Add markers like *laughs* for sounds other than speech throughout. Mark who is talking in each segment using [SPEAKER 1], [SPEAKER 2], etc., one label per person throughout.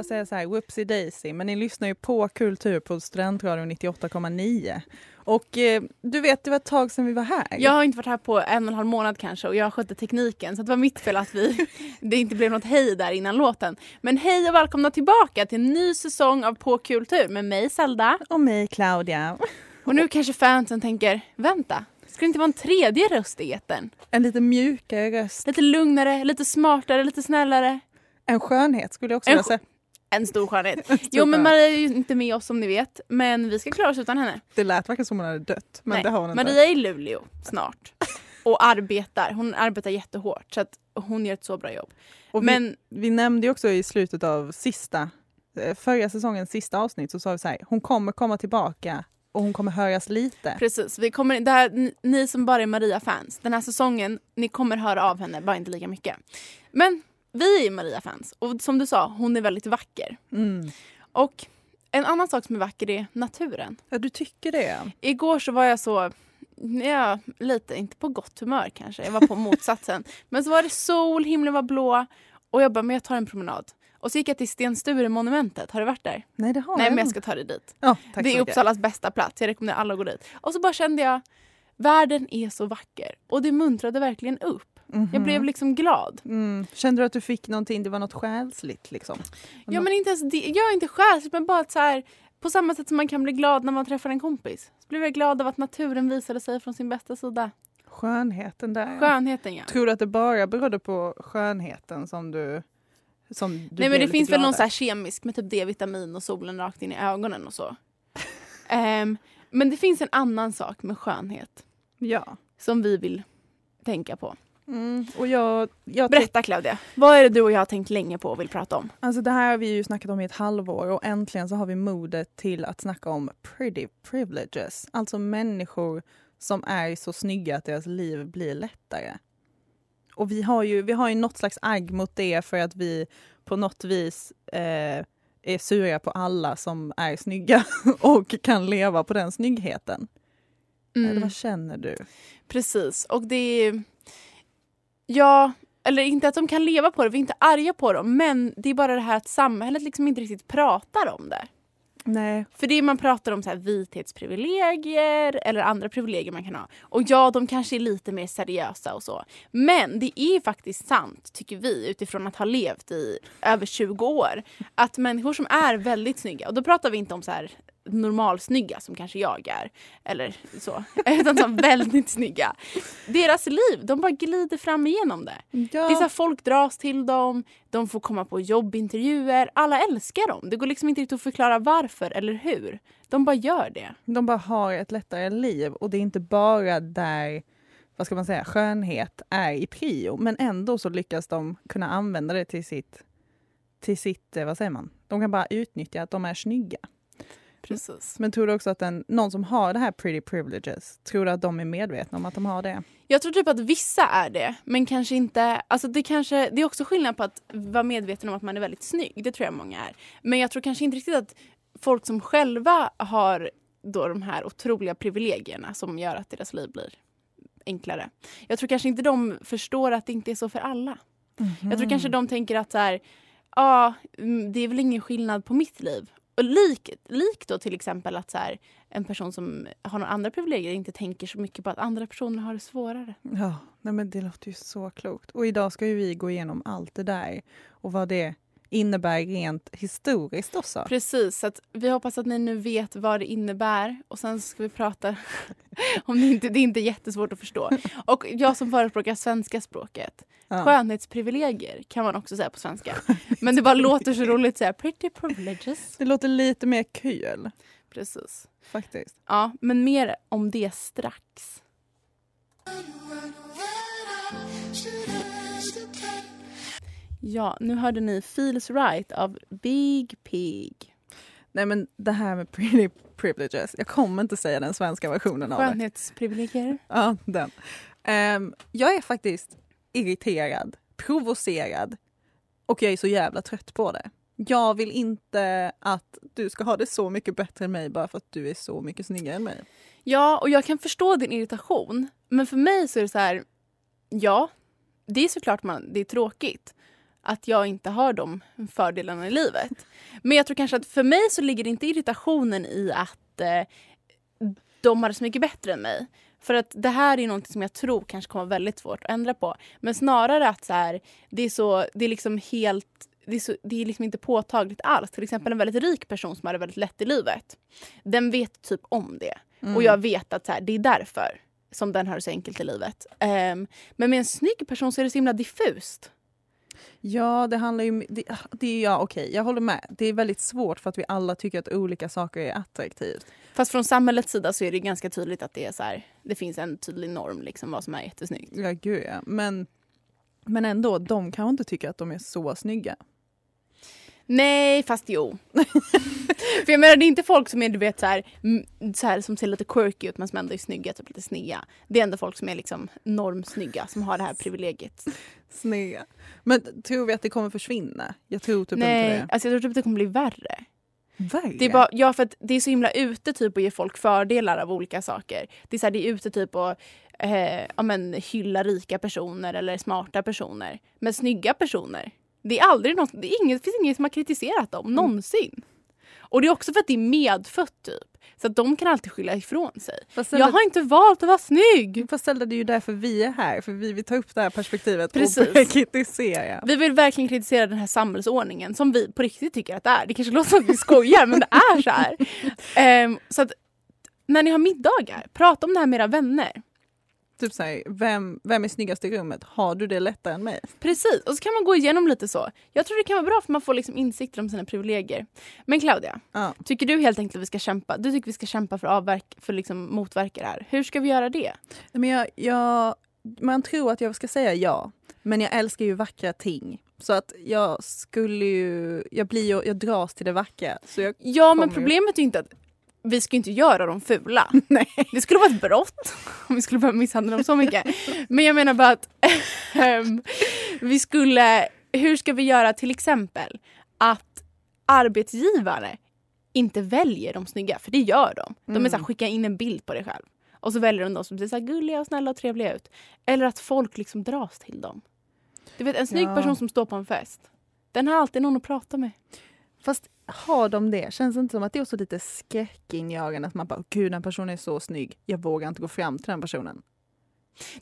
[SPEAKER 1] bara säga så här, whoopsie daisy, men ni lyssnar ju på Kultur på Studentradion 98,9. Och eh, du vet, det var ett tag sedan vi var här.
[SPEAKER 2] Jag har inte varit här på en och en halv månad kanske och jag skötte tekniken så det var mitt fel att vi, *laughs* det inte blev något hej där innan låten. Men hej och välkomna tillbaka till en ny säsong av På Kultur med mig Zelda.
[SPEAKER 1] Och mig Claudia.
[SPEAKER 2] Och nu kanske fansen tänker, vänta, ska det inte vara en tredje röst i etern?
[SPEAKER 1] En lite mjukare röst.
[SPEAKER 2] Lite lugnare, lite smartare, lite snällare.
[SPEAKER 1] En skönhet skulle jag också vilja säga.
[SPEAKER 2] En stor skönhet. *laughs*
[SPEAKER 1] stor
[SPEAKER 2] Jo men. Maria är ju inte med oss som ni vet. Men vi ska klara oss utan henne.
[SPEAKER 1] Det lät verkligen som hon hade dött, men
[SPEAKER 2] Nej,
[SPEAKER 1] det har hon inte.
[SPEAKER 2] Maria är i Luleå snart. Och arbetar. Hon arbetar jättehårt. Så att hon gör ett så bra jobb.
[SPEAKER 1] Och vi,
[SPEAKER 2] Men
[SPEAKER 1] vi nämnde ju också i slutet av sista, eh, förra säsongens sista avsnitt så sa vi så här, hon kommer komma tillbaka och hon kommer höras lite.
[SPEAKER 2] precis, vi kommer, det här, ni- ni som bara är Maria-fans, den här säsongen, ni kommer höra av henne, bara inte lika mycket. Men vi är Maria-fans och som du sa, hon är väldigt vacker.
[SPEAKER 1] Mm.
[SPEAKER 2] Och en annan sak som är vacker är naturen.
[SPEAKER 1] Ja, du tycker det?
[SPEAKER 2] Igår så var jag så, ja, lite, inte på gott humör kanske, jag var på motsatsen. *laughs* men så var det sol, himlen var blå och jag bara, men jag tar en promenad. Och så gick jag till Sten Sture-monumentet, har du varit där?
[SPEAKER 1] Nej, det har
[SPEAKER 2] Nej
[SPEAKER 1] jag
[SPEAKER 2] men jag ska ta dig dit.
[SPEAKER 1] Tack
[SPEAKER 2] det är. Uppsalas bästa plats, jag rekommenderar alla att gå dit. Och så bara kände jag, världen är så vacker. Och det muntrade verkligen upp. Jag
[SPEAKER 1] Mhm.
[SPEAKER 2] blev liksom glad.
[SPEAKER 1] Mm. Kände du att du fick någonting, det var något själsligt liksom?
[SPEAKER 2] Ja men inte ens det, jag är inte själsligt men bara att så här, på samma sätt som man kan bli glad när man träffar en kompis. Så blev jag glad av att naturen visade sig från sin bästa sida.
[SPEAKER 1] Skönheten där.
[SPEAKER 2] Skönheten ja.
[SPEAKER 1] Tror du att det bara berodde på skönheten som du som du
[SPEAKER 2] Nej men det finns väl någon så här kemisk med typ D-vitamin och solen rakt in i ögonen och så. *laughs* Ehm, men det finns en annan sak med skönhet
[SPEAKER 1] Ja.
[SPEAKER 2] som vi vill tänka på.
[SPEAKER 1] Mm. Och jag, jag
[SPEAKER 2] Berätta Claudia, vad är det du och jag har tänkt länge på och vill prata om?
[SPEAKER 1] Alltså det här har vi ju snackat om i ett halvår och äntligen så har vi modet till att snacka om pretty privileges. Alltså människor som är så snygga att deras liv blir lättare. Och vi har ju, vi har ju något slags agg mot det för att vi på något vis eh, är sura på alla som är snygga *laughs* och kan leva på den snyggheten.
[SPEAKER 2] Mm.
[SPEAKER 1] Eller vad känner du?
[SPEAKER 2] Precis, och det är... Ja, eller inte att de kan leva på det, vi är inte arga på dem, men det är bara det här att samhället liksom inte riktigt pratar om det.
[SPEAKER 1] Nej.
[SPEAKER 2] För det är man pratar om så här vithetsprivilegier eller andra privilegier man kan ha. Och ja, de kanske är lite mer seriösa och så. Men det är faktiskt sant, tycker vi, utifrån att ha levt i över 20 år, att människor som är väldigt snygga, och då pratar vi inte om så här normalsnygga som kanske jag är, eller så, *laughs* utan som väldigt snygga. Deras liv, de bara glider fram igenom det.
[SPEAKER 1] Ja.
[SPEAKER 2] Det är så folk dras till dem, de får komma på jobbintervjuer, alla älskar dem. Det går liksom inte riktigt att förklara varför eller hur. De bara gör det.
[SPEAKER 1] De bara har ett lättare liv och det är inte bara där vad ska man säga, skönhet är i prio men ändå så lyckas de kunna använda det till sitt, till sitt eh, vad säger man, de kan bara utnyttja att de är snygga.
[SPEAKER 2] Precis.
[SPEAKER 1] Men tror du också att en, någon som har det här pretty privileges, tror du att de är medvetna om att de har det?
[SPEAKER 2] Jag tror typ att vissa är det, men kanske inte... Alltså det, kanske, det är också skillnad på att vara medveten om att man är väldigt snygg. Det tror jag många är. Men jag tror kanske inte riktigt att folk som själva har då de här otroliga privilegierna som gör att deras liv blir enklare. Jag tror kanske inte de förstår att det inte är så för alla. Jag tror kanske de tänker att så här, ja, mm, det är väl ingen skillnad på mitt liv. Och lik, lik då till exempel att så här, en person som har några andra privilegier inte tänker så mycket på att andra personer har det svårare.
[SPEAKER 1] Ja, nej men det låter ju så klokt. Och idag ska ju vi gå igenom allt det där och vad det innebär rent historiskt också.
[SPEAKER 2] Precis, så att vi hoppas att ni nu vet vad det innebär och sen ska vi prata om det inte det är inte jättesvårt att förstå. Och jag som förespråkar svenska språket,
[SPEAKER 1] Ja.
[SPEAKER 2] skönhetsprivilegier kan man också säga på svenska. Men det bara låter så roligt att säga pretty privileges.
[SPEAKER 1] Det låter lite mer kul
[SPEAKER 2] Precis.
[SPEAKER 1] faktiskt.
[SPEAKER 2] Ja, men mer om det strax. Ja, nu hörde ni Feels Right av Big Pig.
[SPEAKER 1] Nej men det här med pretty privileges, jag kommer inte säga den svenska versionen av det.
[SPEAKER 2] Skönhetsprivilegier.
[SPEAKER 1] Ja, den. Ehm, jag är faktiskt irriterad, provocerad och jag är så jävla trött på det. Jag vill inte att du ska ha det så mycket bättre än mig bara för att du är så mycket snyggare än mig.
[SPEAKER 2] Ja, och jag kan förstå din irritation. Men för mig så är det så här, ja, det är såklart man, det är tråkigt att jag inte har de fördelarna i livet. Men jag tror kanske att för mig så ligger inte irritationen i att eh, de har det så mycket bättre än mig. För att det här är något som jag tror kanske kommer vara väldigt svårt att ändra på. Men snarare att så här, det är så, det är liksom helt det är, så, det är liksom inte påtagligt alls. Till exempel en väldigt rik person som har det väldigt lätt i livet. Den vet typ om det. Och jag vet att så här, det är därför som den har det så enkelt i livet. Ehm, men med en snygg person så är det så himla diffust.
[SPEAKER 1] Ja, det handlar ju... Det, det är ja, okej, jag håller med. Det är väldigt svårt för att vi alla tycker att olika saker är attraktivt.
[SPEAKER 2] Fast från samhällets sida så är det ganska tydligt att det är så här, det finns en tydlig norm liksom vad som är jättesnyggt.
[SPEAKER 1] Ja, gud ja. Men, men ändå, de kanske inte tycker att de är så snygga.
[SPEAKER 2] Nej, fast jo. *laughs* För jag menar det är inte folk som är du vet så här, så här som ser lite quirky ut men som ändå är snygga, typ lite snygga. Det är ändå folk som är liksom normsnygga som har det här privilegiet.
[SPEAKER 1] Snygga. Men tror vi att det kommer försvinna? Jag tror typ
[SPEAKER 2] Nej,
[SPEAKER 1] inte det.
[SPEAKER 2] alltså jag tror typ att det kommer bli värre.
[SPEAKER 1] Värre?
[SPEAKER 2] Det är bara, ja, för det är så himla ute typ att ge folk fördelar av olika saker. Det är, så här, det är ute typ att eh, ja, men, hylla rika personer eller smarta personer. Men snygga personer, det är aldrig något, det, är inget, det finns ingen som har kritiserat dem någonsin. Och det är också för att det är medfött typ. Så att de kan alltid skylla ifrån sig.
[SPEAKER 1] Fast
[SPEAKER 2] Jag har inte valt att vara snygg!
[SPEAKER 1] Fast Zelda, det är ju därför vi är här. För vi vill ta upp det här perspektivet
[SPEAKER 2] Precis.
[SPEAKER 1] och kritisera.
[SPEAKER 2] Vi vill verkligen kritisera den här samhällsordningen som vi på riktigt tycker att det är. Det kanske låter som att vi skojar men det är så här. *laughs* Ehm, så att när ni har middagar, prata om det här med era vänner.
[SPEAKER 1] Typ såhär, vem, vem är snyggast i rummet? Har du det lättare än mig?
[SPEAKER 2] Precis, och så kan man gå igenom lite så. Jag tror det kan vara bra för man får liksom insikter om sina privilegier. Men Claudia,
[SPEAKER 1] Ja.
[SPEAKER 2] tycker du helt enkelt att vi ska kämpa? Du tycker vi ska kämpa för att avverk, för liksom motverka det här. Hur ska vi göra det?
[SPEAKER 1] Men jag, jag, man tror att jag ska säga ja, men jag älskar ju vackra ting. Så att jag skulle ju, jag blir ju, jag dras till det vackra. Så jag,
[SPEAKER 2] Ja, men
[SPEAKER 1] Kommer ju-
[SPEAKER 2] problemet är inte att vi ska ju inte göra dem fula. *laughs*
[SPEAKER 1] Nej.
[SPEAKER 2] Det skulle vara ett brott *laughs* om vi skulle börja misshandla dem så mycket. Men jag menar bara att *laughs* ehm, vi skulle... Hur ska vi göra till exempel att arbetsgivare inte väljer de snygga? För det gör de. De är så här, skicka in en bild på dig själv. Och så väljer de de som ser så här gulliga och snälla och trevliga ut. Eller att folk liksom dras till dem. Du vet en snygg
[SPEAKER 1] Ja.
[SPEAKER 2] person som står på en fest. Den har alltid någon att prata med.
[SPEAKER 1] Fast har de det? Känns det inte som att det är också lite skräckinjagande att man bara, gud den personen är så snygg, jag vågar inte gå fram till den personen.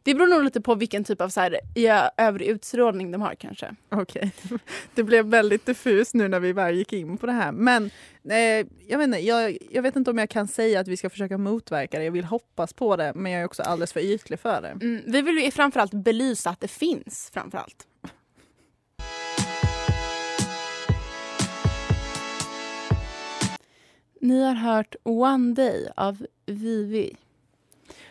[SPEAKER 2] Det beror nog lite på vilken typ av så här, ja, övrig utstrålning de har kanske.
[SPEAKER 1] Okej, *laughs* det blev väldigt diffust nu när vi väl gick in på det här. Men eh, jag, vet inte, jag, jag vet inte om jag kan säga att vi ska försöka motverka det. Jag vill hoppas på det, men jag är också alldeles för ytlig för det.
[SPEAKER 2] Mm, vi vill ju framförallt belysa att det finns. framförallt. Ni har hört One Day av Vivi.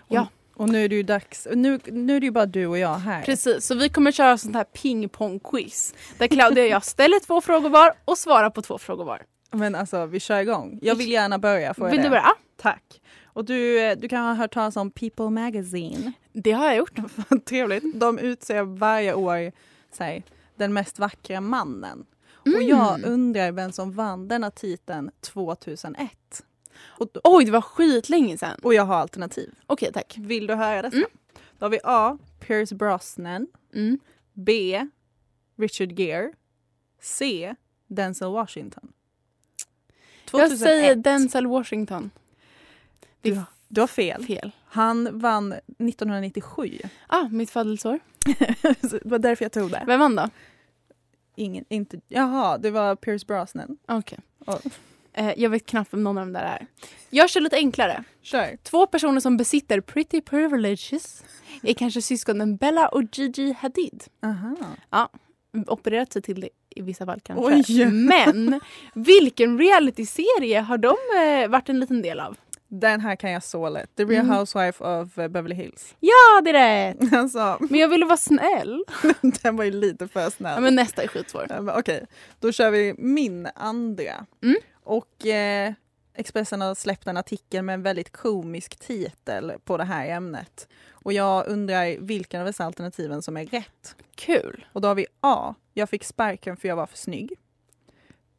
[SPEAKER 2] Ja,
[SPEAKER 1] Och nu är det ju dags, nu, nu är det ju bara du och jag här.
[SPEAKER 2] precis. Så vi kommer köra sånt här pingpong-quiz. Där Claudia och jag ställer två frågor var och svarar på två frågor var.
[SPEAKER 1] Men alltså, vi kör igång. Jag vill gärna börja. Får jag
[SPEAKER 2] Vill
[SPEAKER 1] det?
[SPEAKER 2] du börja?
[SPEAKER 1] Tack. Och du, eh, du kan ha hört talas om People Magazine.
[SPEAKER 2] Det har jag gjort. *laughs*
[SPEAKER 1] Trevligt. De utser varje år säg, den mest vackra mannen. Och
[SPEAKER 2] Mm.
[SPEAKER 1] jag undrar vem som vann denna titeln 2001. Och, då-
[SPEAKER 2] Oj, det var skitlänge sedan.
[SPEAKER 1] och jag har alternativ.
[SPEAKER 2] Okej, tack.
[SPEAKER 1] Vill du höra dessa?
[SPEAKER 2] Mm.
[SPEAKER 1] Då har vi A. Pierce Brosnan.
[SPEAKER 2] Mm.
[SPEAKER 1] B. Richard Gere. C. Denzel Washington.
[SPEAKER 2] Jag
[SPEAKER 1] 2001.
[SPEAKER 2] säger Denzel Washington. Det är
[SPEAKER 1] Du har fel.
[SPEAKER 2] fel.
[SPEAKER 1] Han vann 1997.
[SPEAKER 2] Ah, mitt födelseår. *laughs*
[SPEAKER 1] Det var därför jag tog det.
[SPEAKER 2] Vem vann då?
[SPEAKER 1] Ingen, inte, jaha, det var Pierce Brosnan.
[SPEAKER 2] Okej.
[SPEAKER 1] Ja.
[SPEAKER 2] Eh, jag vet knappt vem någon av dem där är. Jag kör lite enklare.
[SPEAKER 1] Kör.
[SPEAKER 2] Två personer som besitter pretty privileges är kanske syskonen Bella och Gigi Hadid.
[SPEAKER 1] Aha.
[SPEAKER 2] Opererat sig till det i vissa fall kanske.
[SPEAKER 1] Oj.
[SPEAKER 2] Men vilken realityserie har de eh, varit en liten del av?
[SPEAKER 1] Den här kan jag så lätt. The Real
[SPEAKER 2] Mm.
[SPEAKER 1] Housewife of eh, Beverly Hills.
[SPEAKER 2] Ja, det är rätt! *laughs*
[SPEAKER 1] Alltså,
[SPEAKER 2] Men jag ville vara snäll. *laughs*
[SPEAKER 1] den var ju lite för snäll.
[SPEAKER 2] Ja, men nästa är skitsvår.
[SPEAKER 1] Okej, då kör vi min andra.
[SPEAKER 2] Mm.
[SPEAKER 1] Och eh, Expressen har släppt en artikel med en väldigt komisk titel på det här ämnet. Och jag undrar vilken av dessa alternativen som är rätt.
[SPEAKER 2] Kul.
[SPEAKER 1] Och då har vi A. Jag fick sparken för jag var för snygg.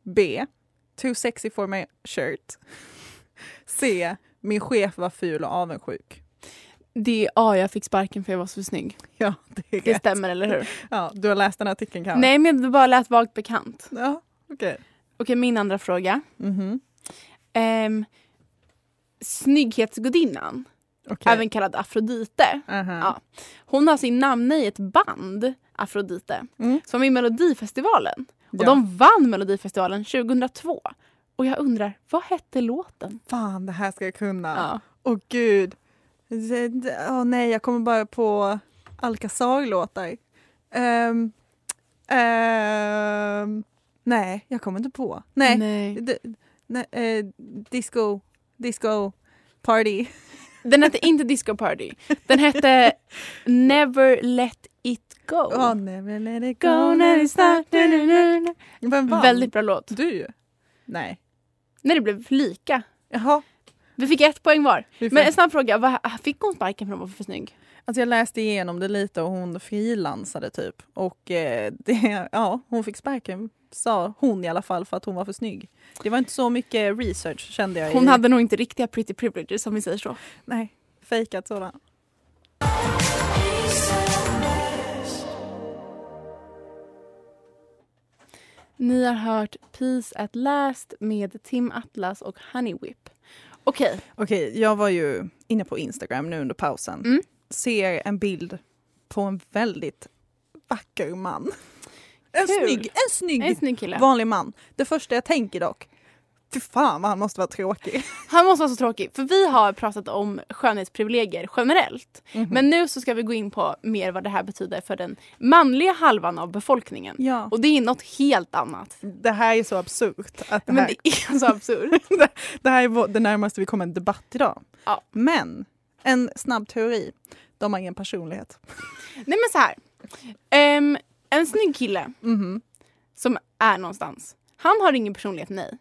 [SPEAKER 1] B. Too sexy for my shirt. C. Min chef var ful och avundsjuk.
[SPEAKER 2] Det är A, jag fick sparken för jag var så snygg.
[SPEAKER 1] Ja, det är
[SPEAKER 2] Det
[SPEAKER 1] rätt.
[SPEAKER 2] stämmer, eller hur?
[SPEAKER 1] Ja, du har läst den artikeln kanske?
[SPEAKER 2] Nej, men det bara lät vagt bekant.
[SPEAKER 1] Ja, okej.
[SPEAKER 2] Okej, min andra fråga.
[SPEAKER 1] Mhm.
[SPEAKER 2] Um, snygghetsgudinnan,
[SPEAKER 1] Okej.
[SPEAKER 2] även kallad Afrodite.
[SPEAKER 1] Aha.
[SPEAKER 2] Ja. Hon har sin namn i ett band, Afrodite,
[SPEAKER 1] Mm.
[SPEAKER 2] som var i Melodifestivalen. Och
[SPEAKER 1] Ja.
[SPEAKER 2] de vann Melodifestivalen 2002. Och jag undrar, vad hette låten?
[SPEAKER 1] Fan, det här ska jag kunna.
[SPEAKER 2] Ja.
[SPEAKER 1] Åh gud. Det- det- Åh nej, jag kommer bara på Alcazar-låtar. Ehm, ehm, nej, jag kommer inte på. Nej,
[SPEAKER 2] Nej.
[SPEAKER 1] D- nej eh, disco, disco party.
[SPEAKER 2] Den hette inte Disco Party. Den hette Never Let It Go.
[SPEAKER 1] Oh, never let it
[SPEAKER 2] Go
[SPEAKER 1] go.
[SPEAKER 2] now it's not... Väldigt bra låt.
[SPEAKER 1] Du? Nej.
[SPEAKER 2] När det blev lika.
[SPEAKER 1] Jaha.
[SPEAKER 2] Vi fick ett poäng var. Men en snabb fråga, vad, fick hon sparken för att hon var för snygg?
[SPEAKER 1] Alltså jag läste igenom det lite och hon frilansade typ. Och eh, *laughs* det, ja, hon fick sparken, sa hon i alla fall, för att hon var för snygg. Det var inte så mycket research kände jag.
[SPEAKER 2] Hon
[SPEAKER 1] i,
[SPEAKER 2] hade nog inte riktiga pretty privileges om vi säger så.
[SPEAKER 1] Nej, fejkat sådan.
[SPEAKER 2] Ni har hört Peace at Last med Tim Atlas och Honey Whip. Okej,
[SPEAKER 1] Okej, jag var ju inne på Instagram nu under pausen.
[SPEAKER 2] Mm.
[SPEAKER 1] Ser en bild på en väldigt vacker man. En
[SPEAKER 2] Kul.
[SPEAKER 1] snygg, en snygg,
[SPEAKER 2] en snygg kille.
[SPEAKER 1] vanlig man. Det första jag tänker dock, fy fan vad han måste vara tråkig. *laughs*
[SPEAKER 2] Han måste vara så tråkig. För vi har pratat om skönhetsprivilegier generellt.
[SPEAKER 1] Mhm.
[SPEAKER 2] Men nu så ska vi gå in på mer vad det här betyder för den manliga halvan av befolkningen.
[SPEAKER 1] Ja.
[SPEAKER 2] Och det är något helt annat.
[SPEAKER 1] Det här är så absurt. Att det,
[SPEAKER 2] Men
[SPEAKER 1] här,
[SPEAKER 2] det är så absurt. *laughs*
[SPEAKER 1] det här är det närmaste vi kommer en debatt idag.
[SPEAKER 2] Ja.
[SPEAKER 1] Men, en snabb teori. De har ingen personlighet.
[SPEAKER 2] Nej men så här. Ehm, en snygg kille
[SPEAKER 1] Mhm.
[SPEAKER 2] som är någonstans. Han har ingen personlighet, nej.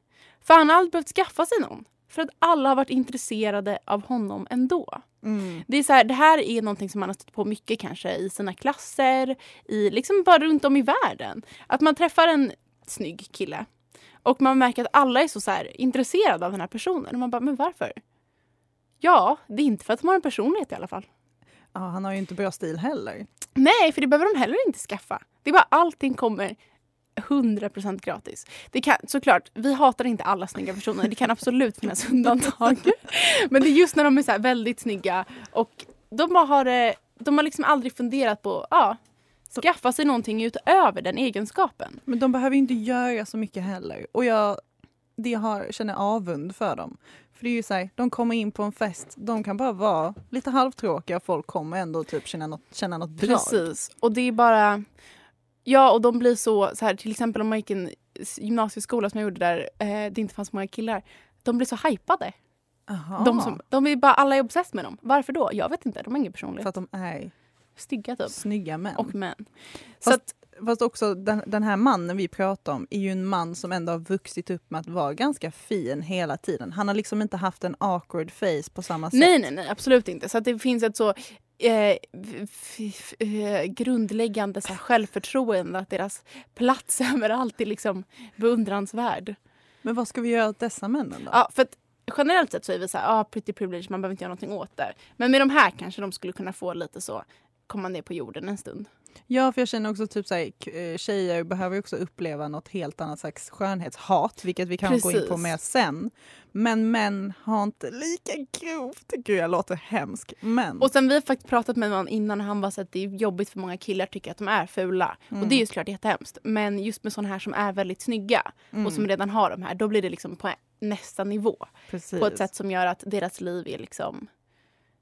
[SPEAKER 2] För han har aldrig behövt skaffa sig någon. För att alla har varit intresserade av honom ändå.
[SPEAKER 1] Mm.
[SPEAKER 2] Det, är så här, det här är någonting som man har stött på mycket kanske i sina klasser, i liksom bara runt om i världen. Att man träffar en snygg kille och man märker att alla är så, så här, intresserade av den här personen. Och man bara, men varför? Ja, det är inte för att de har en personlighet i alla fall.
[SPEAKER 1] Ja, han har ju inte bra stil heller.
[SPEAKER 2] Nej, för det behöver de heller inte skaffa. Det är bara allting kommer 100% gratis. Det kan, såklart, vi hatar inte alla snygga personer. Det kan absolut finnas undantag. *laughs* Men det är just när de är så väldigt snygga och de har, eh, de har liksom aldrig funderat på ja, skaffa sig någonting utöver den egenskapen.
[SPEAKER 1] Men de behöver inte göra så mycket heller. Och jag det har, känner avund för dem. För det är ju så här, de kommer in på en fest, de kan bara vara lite halvtråkiga och folk kommer ändå typ känna något, känna något drag.
[SPEAKER 2] Precis. Och det är bara... Ja, och de blir så, så här, till exempel om man gick en gymnasieskola som jag gjorde där eh, det inte fanns många killar. De blir så hypade.
[SPEAKER 1] Aha,
[SPEAKER 2] De, som, de är bara, alla är obsessed med dem. Varför då? Jag vet inte. De har ingen personlighet.
[SPEAKER 1] för att de är
[SPEAKER 2] Stygga typ.
[SPEAKER 1] snygga män.
[SPEAKER 2] Och män. Så
[SPEAKER 1] Fast,
[SPEAKER 2] att,
[SPEAKER 1] fast också den, den här mannen vi pratar om är ju en man som ändå har vuxit upp med att vara ganska fin hela tiden. Han har liksom inte haft en awkward face på samma sätt.
[SPEAKER 2] nej, nej, nej. Absolut inte. Så det finns ett så eh, eh, grundläggande så här, självförtroende att deras plats *laughs* överallt är liksom beundransvärd.
[SPEAKER 1] Men vad ska vi göra åt dessa männen då?
[SPEAKER 2] Ja, för att generellt sett så är vi så här, ah, pretty privilege, man behöver inte göra någonting åt det. Men med de här kanske de skulle kunna få lite så, komma ner på jorden en stund.
[SPEAKER 1] Ja, för jag känner också typ såhär, k- eh, tjejer behöver också uppleva något helt annat slags skönhetshat, vilket vi kan gå in på
[SPEAKER 2] Precis.
[SPEAKER 1] mer sen. Men män har inte lika grovt. Gud, jag låter hemsk. Men.
[SPEAKER 2] Och sen vi har faktiskt pratat med någon innan han var så att det är jobbigt för många killar tycker att de är fula. Och det är ju såklart jättehemskt. Men just med sådana här som är väldigt snygga och som redan har de här, då blir det liksom på nästa nivå.
[SPEAKER 1] Precis.
[SPEAKER 2] På ett sätt som gör att deras liv är liksom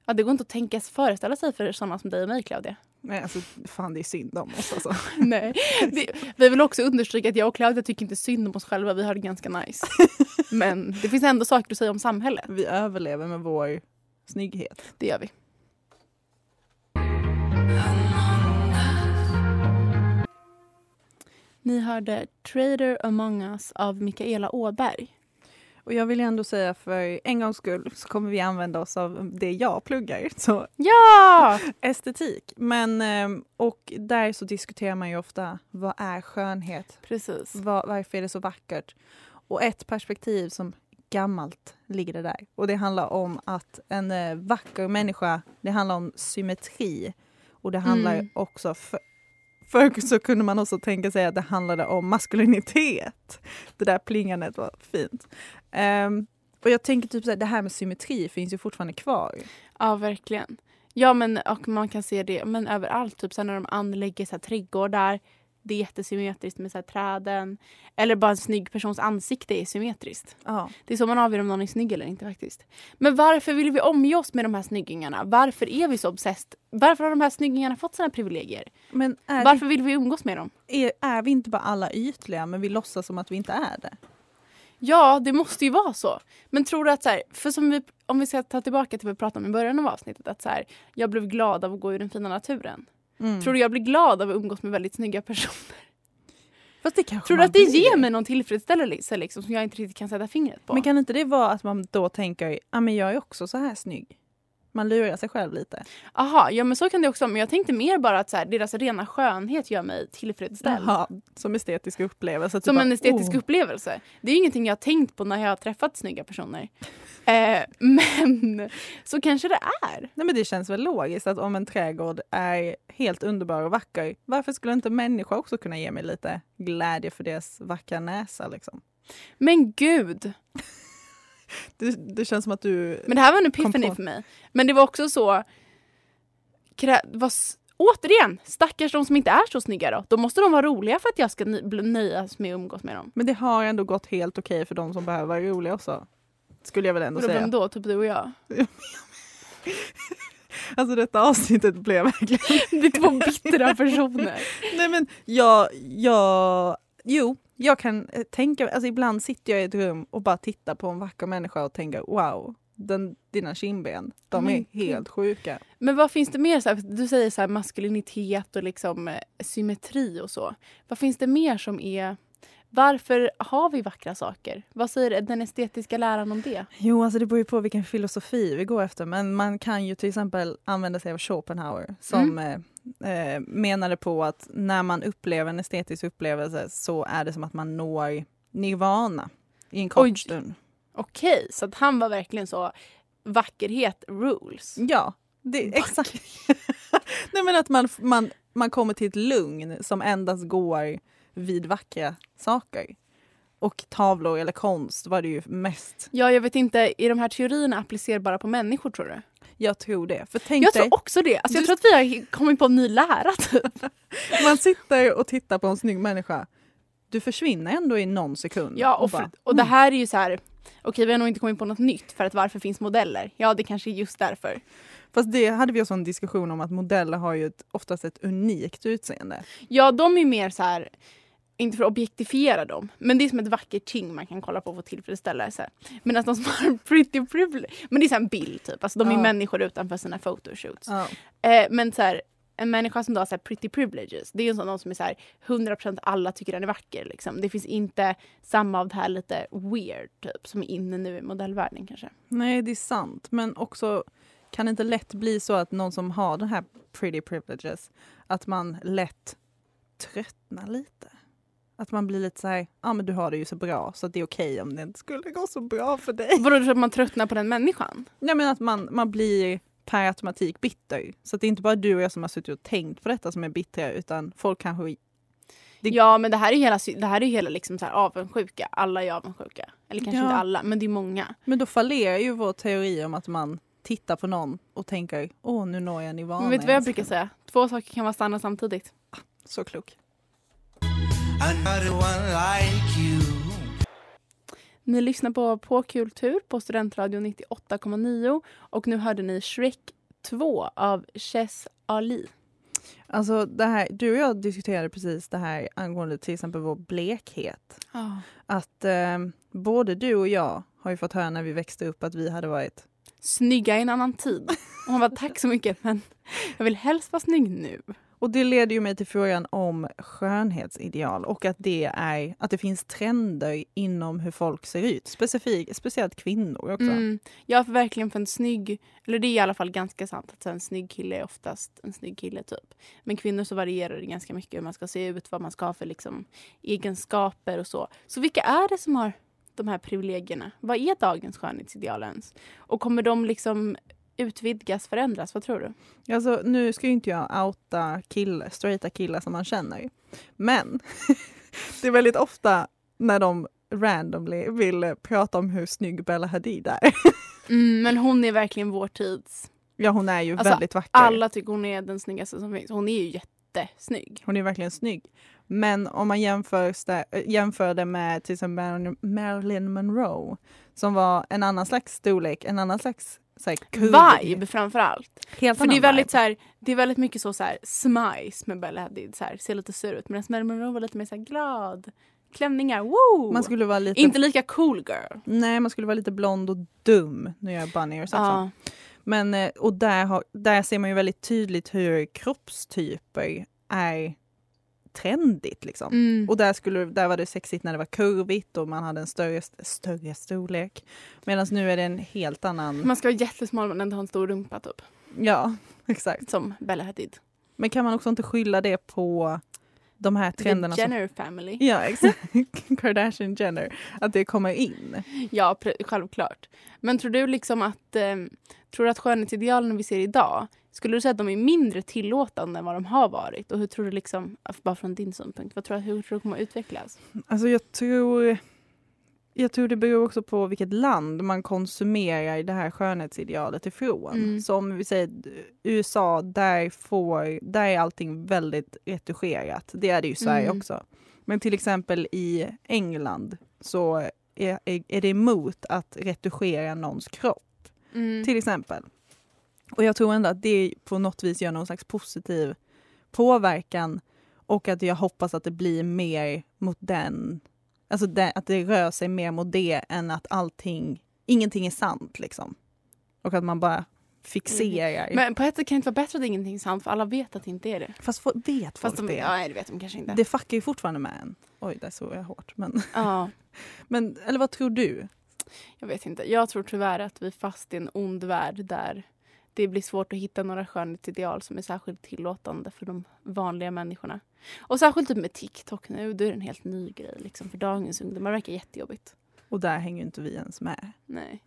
[SPEAKER 2] Ja, det går inte att tänka föreställa sig för sådana som dig och mig Claudia.
[SPEAKER 1] Nej, alltså, fan det är synd om oss alltså. *laughs*
[SPEAKER 2] Nej. Det, vi vill också understryka att jag och Claudia tycker inte synd om oss själva. Vi har det ganska nice. *laughs* Men det finns ändå saker att säga om samhället.
[SPEAKER 1] Vi överlever med vår snygghet.
[SPEAKER 2] Det gör vi. Ni hörde Trader Among Us av Mikaela Åberg.
[SPEAKER 1] Och jag vill ändå säga för en gångs skull så kommer vi använda oss av det jag pluggar, *laughs* så
[SPEAKER 2] Ja!
[SPEAKER 1] estetik. Men, ehm, och där så diskuterar man ju ofta, vad är skönhet?
[SPEAKER 2] Precis.
[SPEAKER 1] Var, varför är det så vackert? Och ett perspektiv som gammalt ligger det där. Och det handlar om att en eh, vacker människa, det handlar om symmetri. Och det handlar
[SPEAKER 2] Mm.
[SPEAKER 1] också, för, förr så kunde man också tänka sig att det handlade om maskulinitet. Det där plingandet var fint. Um, och jag tänker typ så här, det här med symmetri finns ju fortfarande kvar.
[SPEAKER 2] Ja, verkligen. Ja, men och man kan se det men överallt. Typ så när de anlägger så här, trädgårdar. Det är jättesymmetriskt med så träden. Eller bara en snygg persons ansikte är symmetriskt.
[SPEAKER 1] Ja.
[SPEAKER 2] Det är så man avgör om någon är snygg eller inte faktiskt. Men varför vill vi omge oss med de här snyggingarna? Varför är vi så obsessed? Varför har de här snyggingarna fått sina privilegier? Varför vill vi umgås med dem?
[SPEAKER 1] är, är vi inte bara alla ytliga men vi låtsas som att vi inte är det?
[SPEAKER 2] Ja, det måste ju vara så. Men tror du att så här, för som vi, om vi ska ta tillbaka till vad vi pratade om i början av avsnittet, att så här, jag blev glad av att gå i den fina naturen.
[SPEAKER 1] Mm.
[SPEAKER 2] Tror du jag blir glad av att umgås med väldigt snygga personer? Tror du att det ger mig någon tillfredsställelse liksom, som jag inte riktigt kan sätta fingret på?
[SPEAKER 1] Men kan inte det vara att man då tänker, ja men jag är också så här snygg? Man lurar sig själv lite.
[SPEAKER 2] Aha, ja men så kan det också. Men jag tänkte mer bara att så här, deras rena skönhet gör mig tillfredsställd.
[SPEAKER 1] Jaha, som estetisk upplevelse. typ
[SPEAKER 2] Som
[SPEAKER 1] bara,
[SPEAKER 2] en estetisk
[SPEAKER 1] oh.
[SPEAKER 2] upplevelse. Det är ju ingenting jag har tänkt på när jag har träffat snygga personer. *laughs* Eh, men så kanske det är.
[SPEAKER 1] Nej men det känns väl logiskt att om en trädgård är helt underbar och vacker, varför skulle inte människor också kunna ge mig lite glädje för deras vackra näsa liksom?
[SPEAKER 2] Men gud. *laughs*
[SPEAKER 1] Det, det känns som att du...
[SPEAKER 2] Men det här var en epiphany för mig. Men det var också så... Krä, var, återigen, stackars de som inte är så snygga då. Då måste de vara roliga för att jag ska nöjas med att umgås med dem.
[SPEAKER 1] Men det har ändå gått helt okej för de som behöver vara roliga också. Skulle jag väl ändå
[SPEAKER 2] Vadå,
[SPEAKER 1] säga.
[SPEAKER 2] Vem då? Typ du och jag? *laughs*
[SPEAKER 1] Alltså detta avsnittet blev verkligen... *laughs*
[SPEAKER 2] Det är två bittra personer.
[SPEAKER 1] Nej men jag, jag, jo, jag kan eh, tänka, alltså ibland sitter jag i ett rum och bara tittar på en vacker människa och tänker wow, den, dina kindben, de
[SPEAKER 2] Men
[SPEAKER 1] är helt sjuka.
[SPEAKER 2] Men vad finns det mer? Så här, du säger så här maskulinitet och liksom eh, symmetri och så. Vad finns det mer som är... Varför har vi vackra saker? Vad säger den estetiska läran om det?
[SPEAKER 1] Jo, alltså det beror ju på vilken filosofi vi går efter, men man kan ju till exempel använda sig av Schopenhauer som eh, eh, menade på att när man upplever en estetisk upplevelse så är det som att man når nirvana i en kort
[SPEAKER 2] Oj.
[SPEAKER 1] stund.
[SPEAKER 2] Okej, så att han var verkligen så vackerhet rules.
[SPEAKER 1] Ja, det, exakt. *laughs* Nej, men att man, man, man kommer till ett lugn som endast går vid vackra saker. Och tavlor eller konst var det ju mest.
[SPEAKER 2] Ja, jag vet inte, är de här teorierna applicerbara på människor tror du?
[SPEAKER 1] Jag tror det. För tänk
[SPEAKER 2] Jag
[SPEAKER 1] dig,
[SPEAKER 2] tror också det. Alltså, jag
[SPEAKER 1] Du-
[SPEAKER 2] tror att vi har kommit på en ny lära typ. *laughs*
[SPEAKER 1] man sitter och tittar på en snygg människa. Du försvinner ändå i någon sekund.
[SPEAKER 2] Ja, och,
[SPEAKER 1] bara,
[SPEAKER 2] för, och det här är ju så här... Okej, vi har nog inte kommit på något nytt för att varför finns modeller? Ja, det kanske är just därför.
[SPEAKER 1] Fast det hade vi också en diskussion om att modeller har ju ett, oftast ett unikt utseende.
[SPEAKER 2] Ja, de är mer så här... Inte för att objektifiera dem, men det är som ett vackert ting man kan kolla på och få tillfredsställelse. Medan de som har pretty privilege, men det är en bild typ. Alltså de är
[SPEAKER 1] Ja.
[SPEAKER 2] människor utanför sina photoshoots.
[SPEAKER 1] Ja.
[SPEAKER 2] Eh, men så här, en människa som då har så pretty privileges, det är ju en sån någon som är så här 100% alla tycker den är vacker. Liksom. Det finns inte samma av det här lite weird typ som är inne nu i modellvärlden kanske.
[SPEAKER 1] Nej, det är sant. Men också kan det inte lätt bli så att någon som har den här pretty privileges, att man lätt tröttnar lite? Att man blir lite så här, ja men du har det ju så bra så det är okej om det inte skulle gå så bra för dig.
[SPEAKER 2] Vadå, att man tröttnar på den människan?
[SPEAKER 1] Nej men att man, man blir per automatik bitter. Så det är inte bara du och jag som har suttit och tänkt på detta som är bittra utan folk kanske Det-
[SPEAKER 2] Ja, men det här är hela, sy- det här är hela liksom så här avundsjuka. Alla är avundsjuka. Eller kanske
[SPEAKER 1] Ja.
[SPEAKER 2] inte alla, men det är många.
[SPEAKER 1] Men då fallerar ju vår teori om att man tittar på någon och tänker åh nu når jag nirvana.
[SPEAKER 2] Men vet du vad jag
[SPEAKER 1] älskling."
[SPEAKER 2] brukar säga? Två saker kan vara sanna samtidigt.
[SPEAKER 1] Så klok.
[SPEAKER 2] Ni lyssnar på På kultur på Studentradion 98,9 och nu hörde ni Shrek 2 av Chess Ali.
[SPEAKER 1] Alltså det här, du och jag diskuterade precis det här angående till exempel vår blekhet. Att eh, både du och jag har ju fått höra när vi växte upp att vi hade varit
[SPEAKER 2] Snygga i en annan tid. Och hon var tack så mycket men jag vill helst vara snygg nu.
[SPEAKER 1] Och det leder ju mig till frågan om skönhetsideal och att det är att det finns trender inom hur folk ser ut. specifik, speciellt kvinnor också.
[SPEAKER 2] Mm. Ja, för verkligen för en snygg, eller det är i alla fall ganska sant att en snygg kille är oftast en snygg kille typ. Men kvinnor så varierar det ganska mycket hur man ska se ut, vad man ska ha för liksom egenskaper och så. Så vilka är det som har de här privilegierna? Vad är dagens skönhetsideal ens? Och kommer de liksom utvidgas, förändras? Vad tror du?
[SPEAKER 1] Alltså, nu ska ju inte jag outa kill, straighta killar som man känner. Men *laughs* det är väldigt ofta när de randomly vill prata om hur snygg Bella Hadid är. *laughs*
[SPEAKER 2] Mm, men hon är verkligen vår tids.
[SPEAKER 1] Ja, hon är ju
[SPEAKER 2] Alltså,
[SPEAKER 1] väldigt vacker.
[SPEAKER 2] Alla tycker hon är den snyggaste som finns. Hon är ju jättesnygg.
[SPEAKER 1] Hon är verkligen snygg. Men om man jämför, äh, jämför det med till exempel Marilyn Monroe som var en annan slags storlek, en annan slags så här, kurvig-
[SPEAKER 2] Vibe framför allt.
[SPEAKER 1] Helt
[SPEAKER 2] För det är väldigt så här, det är väldigt mycket så, så här smice med Bella Hadid. Så här, ser lite sur ut. Medan Marilyn Monroe var lite mer så glad. Klänningar, woo!
[SPEAKER 1] Man skulle vara lite...
[SPEAKER 2] Inte lika cool girl.
[SPEAKER 1] Nej, man skulle vara lite blond och dum. Nu gör jag bunny och så.
[SPEAKER 2] Ja.
[SPEAKER 1] Men eh, och där, har, där ser man ju väldigt tydligt hur kroppstyper är trendigt liksom.
[SPEAKER 2] Mm.
[SPEAKER 1] Och där, skulle, där var det sexigt när det var kurvigt och man hade en större, större storlek. Medan nu är det en helt annan...
[SPEAKER 2] Man ska vara jättesmal men ändå ha en stor rumpa typ.
[SPEAKER 1] Ja, exakt.
[SPEAKER 2] Som Bella Hadid.
[SPEAKER 1] Men kan man också inte skylla det på de här trenderna?
[SPEAKER 2] The
[SPEAKER 1] Som,
[SPEAKER 2] Jenner family.
[SPEAKER 1] ja, exakt. *laughs* Kardashian Jenner. Att det kommer in.
[SPEAKER 2] Ja, självklart. Men tror du liksom att, eh, tror att skönhetsidealen vi ser idag, skulle du säga att de är mindre tillåtande än vad de har varit? Och hur tror du liksom, bara från din synpunkt, vad tror du, hur tror du kommer att utvecklas?
[SPEAKER 1] Alltså jag tror... Jag tror det beror också på vilket land man konsumerar det här skönhetsidealet ifrån.
[SPEAKER 2] Mm.
[SPEAKER 1] Så om vi säger USA, där, får, där är allting väldigt retuscherat. Det är det ju i Sverige
[SPEAKER 2] Mm.
[SPEAKER 1] också. Men till exempel i England så är, är, är det emot att retuschera någons kropp.
[SPEAKER 2] Mm.
[SPEAKER 1] Till exempel. Och jag tror ändå att det på något vis gör någon slags positiv påverkan och att jag hoppas att det blir mer mot den, alltså det, att det rör sig mer mot det än att allting, ingenting är sant liksom. Och att man bara fixerar.
[SPEAKER 2] Men på ett sätt kan det inte vara bättre att ingenting är sant för alla vet att det inte är det.
[SPEAKER 1] Fast få- vet folk
[SPEAKER 2] Fast de,
[SPEAKER 1] det?
[SPEAKER 2] ja, nej, det vet de kanske inte.
[SPEAKER 1] Det fuckar ju fortfarande med en. Oj, där såg jag hårt. Men,
[SPEAKER 2] Ja, *laughs*
[SPEAKER 1] men, eller vad tror du?
[SPEAKER 2] jag vet inte. Jag tror tyvärr att vi är fast i en ond värld där det blir svårt att hitta några skönhetsideal som är särskilt tillåtande för de vanliga människorna. Och särskilt typ med TikTok nu, då är det en helt ny grej liksom, för dagens ungdomar. Det verkar jättejobbigt.
[SPEAKER 1] Och där hänger ju inte vi ens med.
[SPEAKER 2] Nej.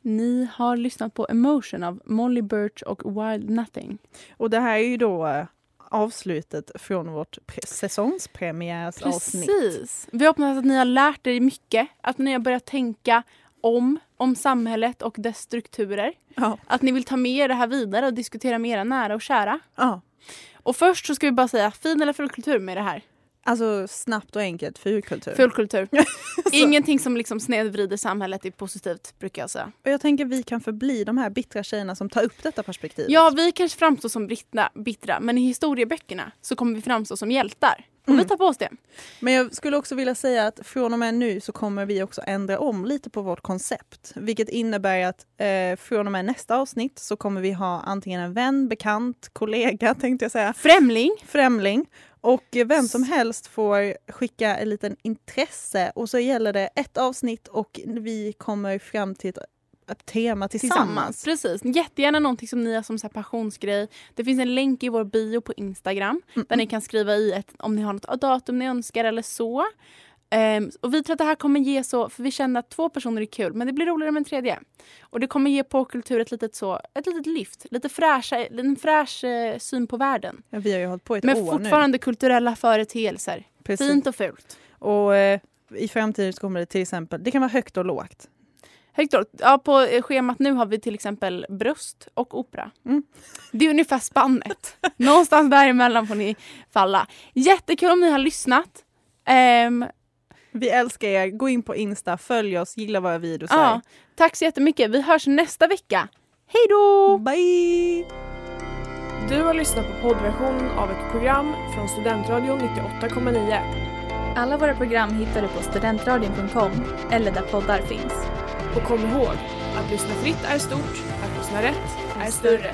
[SPEAKER 2] Ni har lyssnat på Emotion av Molly Birch och Wild Nothing.
[SPEAKER 1] Och det här är ju då eh, avslutet från vårt pre- säsongspremiärsavsnitt.
[SPEAKER 2] Precis. Vi hoppas att ni har lärt er mycket. Att ni har börjat tänka om, om samhället och dess strukturer.
[SPEAKER 1] Ja.
[SPEAKER 2] Att ni vill ta med er det här vidare och diskutera med era nära och kära.
[SPEAKER 1] ja.
[SPEAKER 2] Och först så ska vi bara säga fin eller full kultur med det här.
[SPEAKER 1] Alltså snabbt och enkelt, fulkultur.
[SPEAKER 2] Full kultur. *laughs* Ingenting som liksom snedvrider samhället är positivt brukar jag säga.
[SPEAKER 1] Och jag tänker vi kan förbli de här bittra tjejerna som tar upp detta perspektiv.
[SPEAKER 2] Ja, vi kanske framstår som bittra, bittra men i historieböckerna så kommer vi framstå som hjältar. Och vi
[SPEAKER 1] Mm.
[SPEAKER 2] tar på oss det.
[SPEAKER 1] Men jag skulle också vilja säga att från och med nu så kommer vi också ändra om lite på vårt koncept. Vilket innebär att eh, från och med nästa avsnitt så kommer vi ha antingen en vän, bekant, kollega tänkte jag säga,
[SPEAKER 2] Främling.
[SPEAKER 1] främling. Och vem som helst får skicka en liten intresse och så gäller det ett avsnitt och vi kommer fram till ett ett tema tillsammans.
[SPEAKER 2] Precis. Jättegärna någonting som ni har som så passionsgrej. Det finns en länk i vår bio på Instagram
[SPEAKER 1] Mm.
[SPEAKER 2] där ni kan skriva i ett, om ni har något datum ni önskar eller så. Ehm, och vi tror att det här kommer ge så, för vi känner att två personer är kul men det blir roligare med en tredje. Och det kommer ge popkultur ett litet, så, ett litet lyft, lite fräscha, en fräsch eh, syn på världen.
[SPEAKER 1] Ja, vi har ju hållit på ett
[SPEAKER 2] Men
[SPEAKER 1] år
[SPEAKER 2] fortfarande kulturella företeelser.
[SPEAKER 1] nu. Precis.
[SPEAKER 2] Fint och fult.
[SPEAKER 1] Och eh, i framtiden kommer det till exempel, det kan vara högt och lågt.
[SPEAKER 2] Högt upp. Ja, på eh, schemat nu har vi till exempel bröst och opera.
[SPEAKER 1] Mm.
[SPEAKER 2] Det är ungefär spannet. Någonstans däremellan får ni falla. Jättekul om ni har lyssnat. Ehm,
[SPEAKER 1] Vi älskar er, gå in på Insta, följ oss, gilla våra videos.
[SPEAKER 2] ja, tack så jättemycket. Vi hörs nästa vecka. Hej då!
[SPEAKER 1] Bye!
[SPEAKER 3] Du har lyssnat på poddversion av ett program från Studentradion 98,9.
[SPEAKER 4] Alla våra program hittar du på studentradion.com eller där poddar finns.
[SPEAKER 3] Och kom ihåg, att lyssna fritt är stort, att lyssna rätt är större.